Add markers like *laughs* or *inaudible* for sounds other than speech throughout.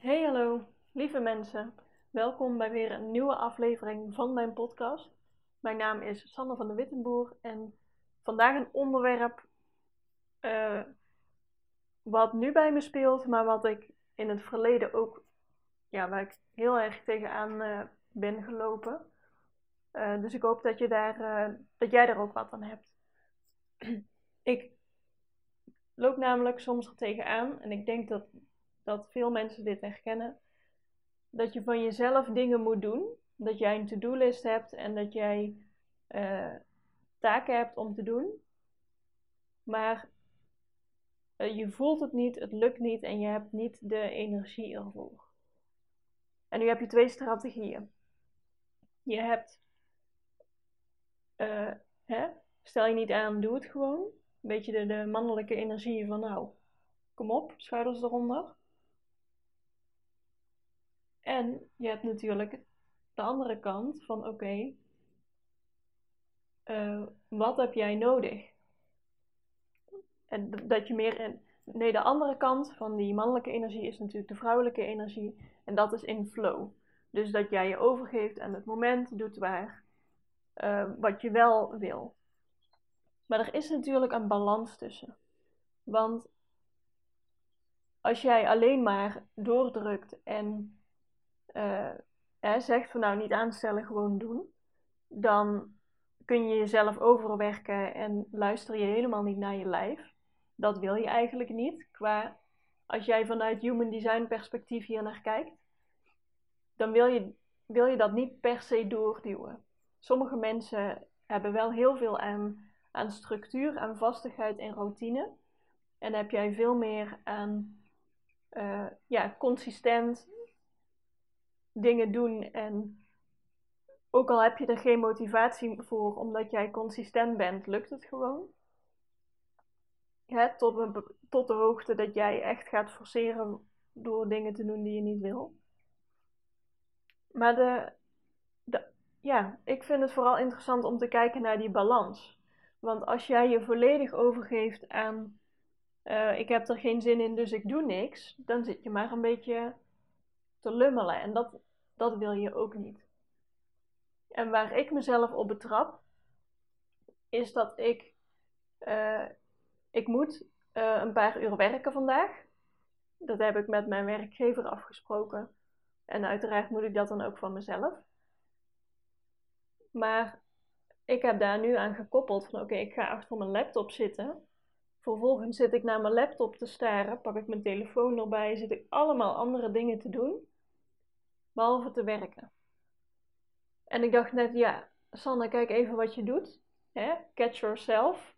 Hey hallo, lieve mensen. Welkom bij weer een nieuwe aflevering van mijn podcast. Mijn naam is Sanne van de Wittenboer en vandaag een onderwerp uh, wat nu bij me speelt, maar wat ik in het verleden ook, ja, waar ik heel erg tegenaan uh, ben gelopen. Uh, dus ik hoop dat, je daar, dat jij daar ook wat aan hebt. *clears throat* ik loop namelijk soms er tegenaan en ik denk dat dat veel mensen dit herkennen. Dat je van jezelf dingen moet doen. Dat jij een to-do-list hebt en dat jij uh, taken hebt om te doen. Maar uh, je voelt het niet, het lukt niet en je hebt niet de energie ervoor. En nu heb je twee strategieën. Je hebt, uh, hè, stel je niet aan, doe het gewoon. Een beetje de, de mannelijke energie van nou, kom op, schouders eronder. En je hebt natuurlijk de andere kant van oké, uh, wat heb jij nodig? En dat je meer in. Nee, de andere kant van die mannelijke energie is natuurlijk de vrouwelijke energie. En dat is in flow. Dus dat jij je overgeeft aan het moment doet waar uh, wat je wel wil. Maar er is natuurlijk een balans tussen. Want als jij alleen maar doordrukt en uh, zegt van nou niet aanstellen, gewoon doen, dan kun je jezelf overwerken en luister je helemaal niet naar je lijf. Dat wil je eigenlijk niet. Qua als jij vanuit human design perspectief hier naar kijkt, dan wil je, wil je dat niet per se doorduwen. Sommige mensen hebben wel heel veel aan, aan structuur, aan vastigheid en routine. En heb jij veel meer aan uh, ja, consistent dingen doen en ook al heb je er geen motivatie voor omdat jij consistent bent, lukt het gewoon. Hè, tot, tot de hoogte dat jij echt gaat forceren door dingen te doen die je niet wil. Maar de, de, ja, ik vind het vooral interessant om te kijken naar die balans. Want als jij je volledig overgeeft aan uh, ik heb er geen zin in, dus ik doe niks, dan zit je maar een beetje te lummelen. En dat, dat wil je ook niet. En waar ik mezelf op betrap, is dat ik, uh, ik moet uh, een paar uur werken vandaag. Dat heb ik met mijn werkgever afgesproken. En uiteraard moet ik dat dan ook van mezelf. Maar ik heb daar nu aan gekoppeld van oké, ik ga achter mijn laptop zitten. Vervolgens zit ik naar mijn laptop te staren, pak ik mijn telefoon erbij, zit ik allemaal andere dingen te doen behalve te werken. En ik dacht net, ja, Sanne, kijk even wat je doet. Hè? Catch yourself.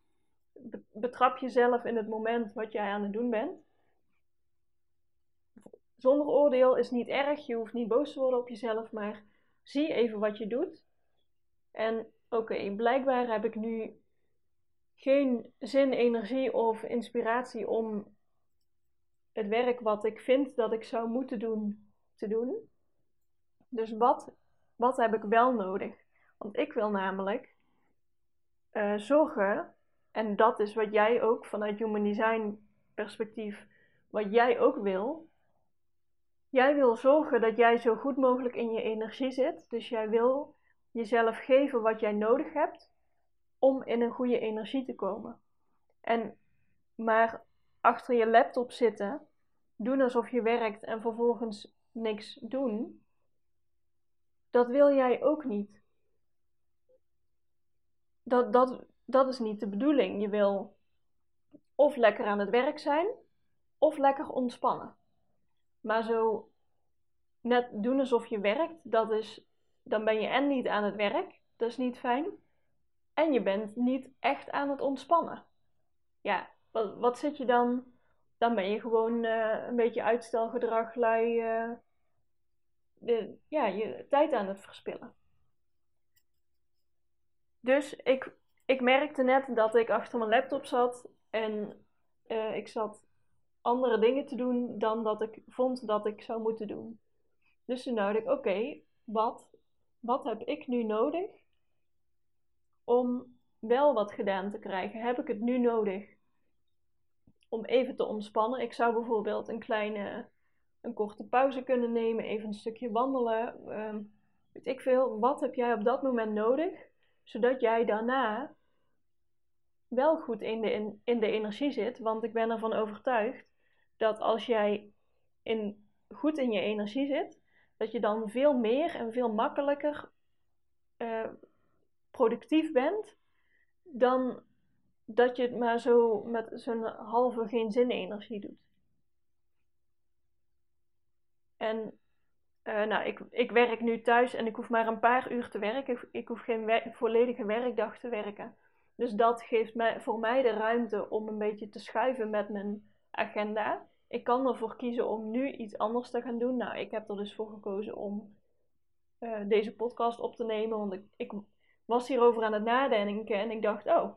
Betrap jezelf in het moment wat jij aan het doen bent. Zonder oordeel is niet erg, je hoeft niet boos te worden op jezelf, maar zie even wat je doet. En oké, blijkbaar heb ik nu geen zin, energie of inspiratie om het werk wat ik vind dat ik zou moeten doen, te doen. Dus wat, wat heb ik wel nodig? Want ik wil namelijk uh, zorgen, en dat is wat jij ook vanuit Human Design perspectief, wat jij ook wil. Jij wil zorgen dat jij zo goed mogelijk in je energie zit. Dus jij wil jezelf geven wat jij nodig hebt om in een goede energie te komen. En maar achter je laptop zitten, doen alsof je werkt en vervolgens niks doen, dat wil jij ook niet. Dat, dat, dat is niet de bedoeling. Je wil of lekker aan het werk zijn, of lekker ontspannen. Maar zo net doen alsof je werkt, dat is, dan ben je en niet aan het werk, dat is niet fijn. En je bent niet echt aan het ontspannen. Ja, wat, wat zit je dan? Dan ben je gewoon uh, een beetje uitstelgedrag, lui, uh, de, ja, je tijd aan het verspillen. Dus ik, ik merkte net dat ik achter mijn laptop zat en uh, ik zat andere dingen te doen dan dat ik vond dat ik zou moeten doen. Dus toen dacht ik, oké, wat, wat heb ik nu nodig om wel wat gedaan te krijgen? Heb ik het nu nodig om even te ontspannen? Ik zou bijvoorbeeld een kleine een korte pauze kunnen nemen, even een stukje wandelen. Ehm, weet ik veel, wat heb jij op dat moment nodig, zodat jij daarna wel goed in de, in, in de energie zit. Want ik ben ervan overtuigd dat als jij in, goed in je energie zit, dat je dan veel meer en veel makkelijker uh, productief bent dan dat je het maar zo met zo'n halve geen zin energie doet. En uh, nou, ik, ik werk nu thuis en ik hoef maar een paar uur te werken. Ik, hoef geen volledige werkdag te werken. Dus dat geeft mij, voor mij de ruimte om een beetje te schuiven met mijn agenda. Ik kan ervoor kiezen om nu iets anders te gaan doen. Nou, ik heb er dus voor gekozen om uh, deze podcast op te nemen. Want ik, ik was hierover aan het nadenken en ik dacht, oh,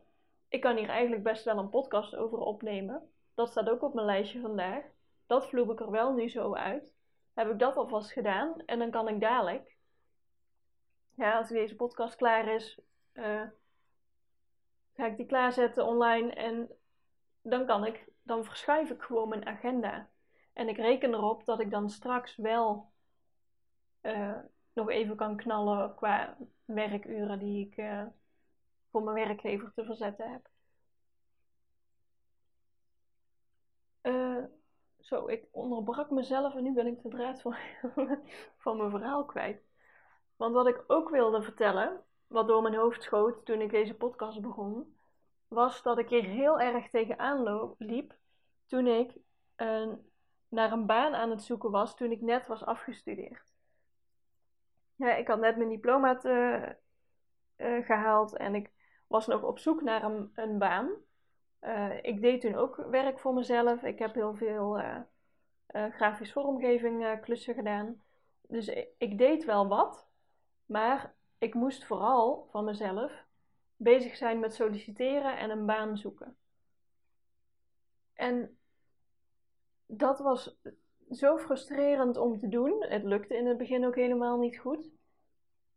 ik kan hier eigenlijk best wel een podcast over opnemen. Dat staat ook op mijn lijstje vandaag. Dat vloep ik er wel nu zo uit. Heb ik dat alvast gedaan en dan kan ik dadelijk, ja, als deze podcast klaar is, uh, ga ik die klaarzetten online en dan kan ik, dan verschuif ik gewoon mijn agenda. En ik reken erop dat ik dan straks wel uh, nog even kan knallen qua werkuren die ik uh, voor mijn werkgever te verzetten heb. Uh, zo, ik onderbrak mezelf en nu ben ik de draad van, *laughs* van mijn verhaal kwijt. Want wat ik ook wilde vertellen, wat door mijn hoofd schoot toen ik deze podcast begon, was dat ik hier heel erg tegenaan liep toen ik naar een baan aan het zoeken was toen ik net was afgestudeerd. Ja, ik had net mijn diploma te, uh, gehaald en ik was nog op zoek naar een, een baan. Ik deed toen ook werk voor mezelf. Ik heb heel veel uh, grafisch vormgeving klussen gedaan. Dus ik, ik, deed wel wat, maar ik moest vooral van mezelf bezig zijn met solliciteren en een baan zoeken. En dat was zo frustrerend om te doen. Het lukte in het begin ook helemaal niet goed.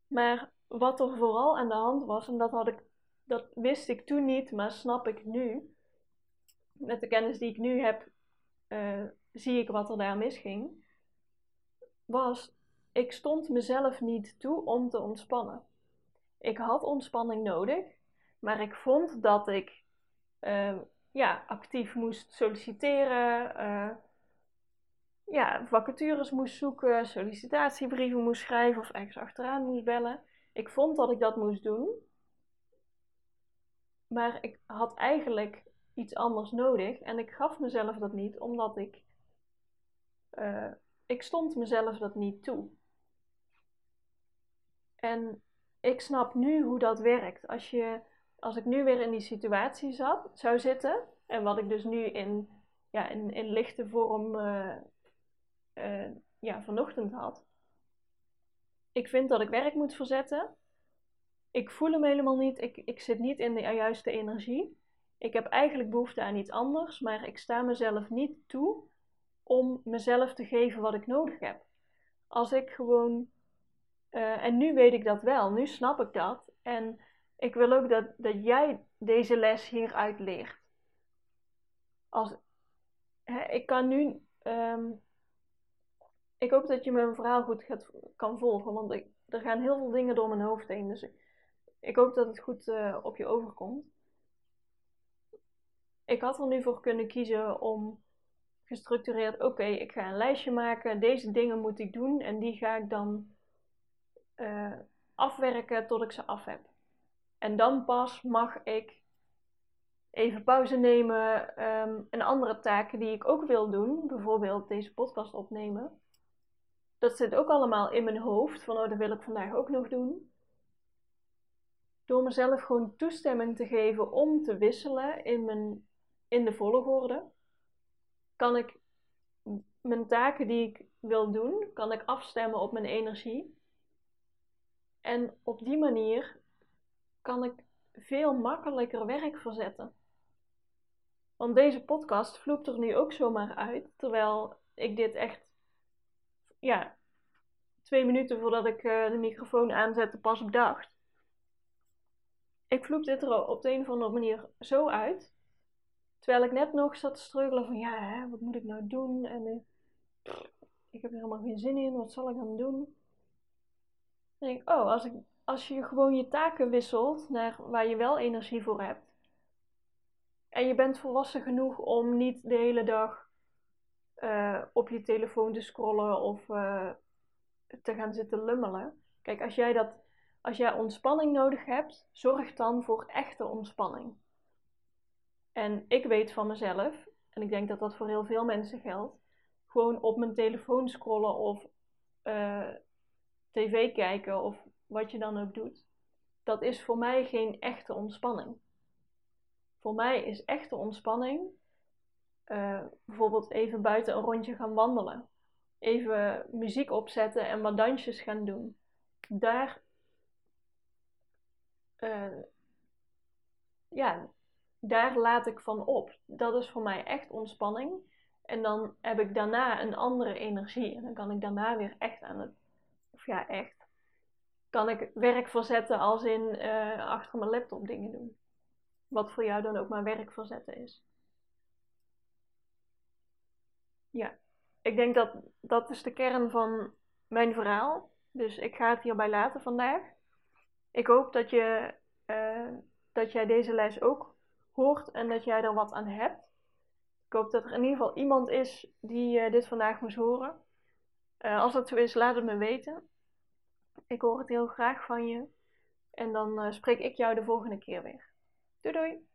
Maar wat er vooral aan de hand was, en dat, had ik, dat wist ik toen niet, maar snap ik nu. Met de kennis die ik nu heb, uh, zie ik wat er daar misging. Was, ik stond mezelf niet toe om te ontspannen. Ik had ontspanning nodig, maar ik vond dat ik uh, ja, actief moest solliciteren. Uh, ja, vacatures moest zoeken, sollicitatiebrieven moest schrijven of ergens achteraan moest bellen. Ik vond dat ik dat moest doen. Maar ik had eigenlijk iets anders nodig en ik gaf mezelf dat niet omdat ik. Uh, ik stond mezelf dat niet toe. En ik snap nu hoe dat werkt. Als, je, als ik nu weer in die situatie zat, zou zitten, en wat ik dus nu in, ja, in, in lichte vorm uh, uh, ja, vanochtend had. Ik vind dat ik werk moet verzetten. Ik voel hem helemaal niet. Ik, ik zit niet in de juiste energie. Ik heb eigenlijk behoefte aan iets anders, maar ik sta mezelf niet toe om mezelf te geven wat ik nodig heb. Als ik gewoon. Uh, en nu weet ik dat wel, nu snap ik dat. En ik wil ook dat, dat jij deze les hieruit leert. Als, hè, ik kan nu um, ik hoop dat je mijn verhaal goed gaat, kan volgen, want ik, er gaan heel veel dingen door mijn hoofd heen. Dus ik, hoop dat het goed uh, op je overkomt. Ik had er nu voor kunnen kiezen om gestructureerd, oké, ik ga een lijstje maken, deze dingen moet ik doen en die ga ik dan uh, afwerken tot ik ze af heb. En dan pas mag ik even pauze nemen um, en andere taken die ik ook wil doen, bijvoorbeeld deze podcast opnemen dat zit ook allemaal in mijn hoofd. Van oh, dat wil ik vandaag ook nog doen. Door mezelf gewoon toestemming te geven om te wisselen in, mijn, in de volgorde, kan ik mijn taken die ik wil doen, kan ik afstemmen op mijn energie. En op die manier kan ik veel makkelijker werk verzetten. Want deze podcast vloept er nu ook zomaar uit, terwijl ik dit echt ja, twee minuten voordat ik uh, de microfoon aanzette pas bedacht. Ik vloep dit er op de een of andere manier zo uit. Terwijl ik net nog zat te struggelen van ja, hè, wat moet ik nou doen? En uh, heb er helemaal geen zin in, wat zal ik dan doen? Dan denk ik, oh, als, ik, als je gewoon je taken wisselt naar waar je wel energie voor hebt, en je bent volwassen genoeg om niet de hele dag uh, op je telefoon te scrollen of uh, te gaan zitten lummelen. Kijk, als jij, dat, als jij ontspanning nodig hebt, zorg dan voor echte ontspanning. En ik weet van mezelf, en ik denk dat dat voor heel veel mensen geldt, gewoon op mijn telefoon scrollen of uh, tv kijken of wat je dan ook doet, dat is voor mij geen echte ontspanning. Voor mij is echte ontspanning uh, bijvoorbeeld even buiten een rondje gaan wandelen. Even muziek opzetten en wat dansjes gaan doen. Daar, uh, ja, daar laat ik van op. Dat is voor mij echt ontspanning. En dan heb ik daarna een andere energie. En dan kan ik daarna weer echt aan het, of ja, echt, kan ik werk verzetten als in uh, achter mijn laptop dingen doen. Wat voor jou dan ook maar werk verzetten is. Ja, ik denk dat dat is de kern van mijn verhaal. Dus ik ga het hierbij laten vandaag. Ik hoop dat, je, uh, dat jij deze les ook hoort en dat jij er wat aan hebt. Ik hoop dat er in ieder geval iemand is die uh, dit vandaag moest horen. Uh, als dat zo is, laat het me weten. Ik hoor het heel graag van je. En dan spreek ik jou de volgende keer weer. Doei doei!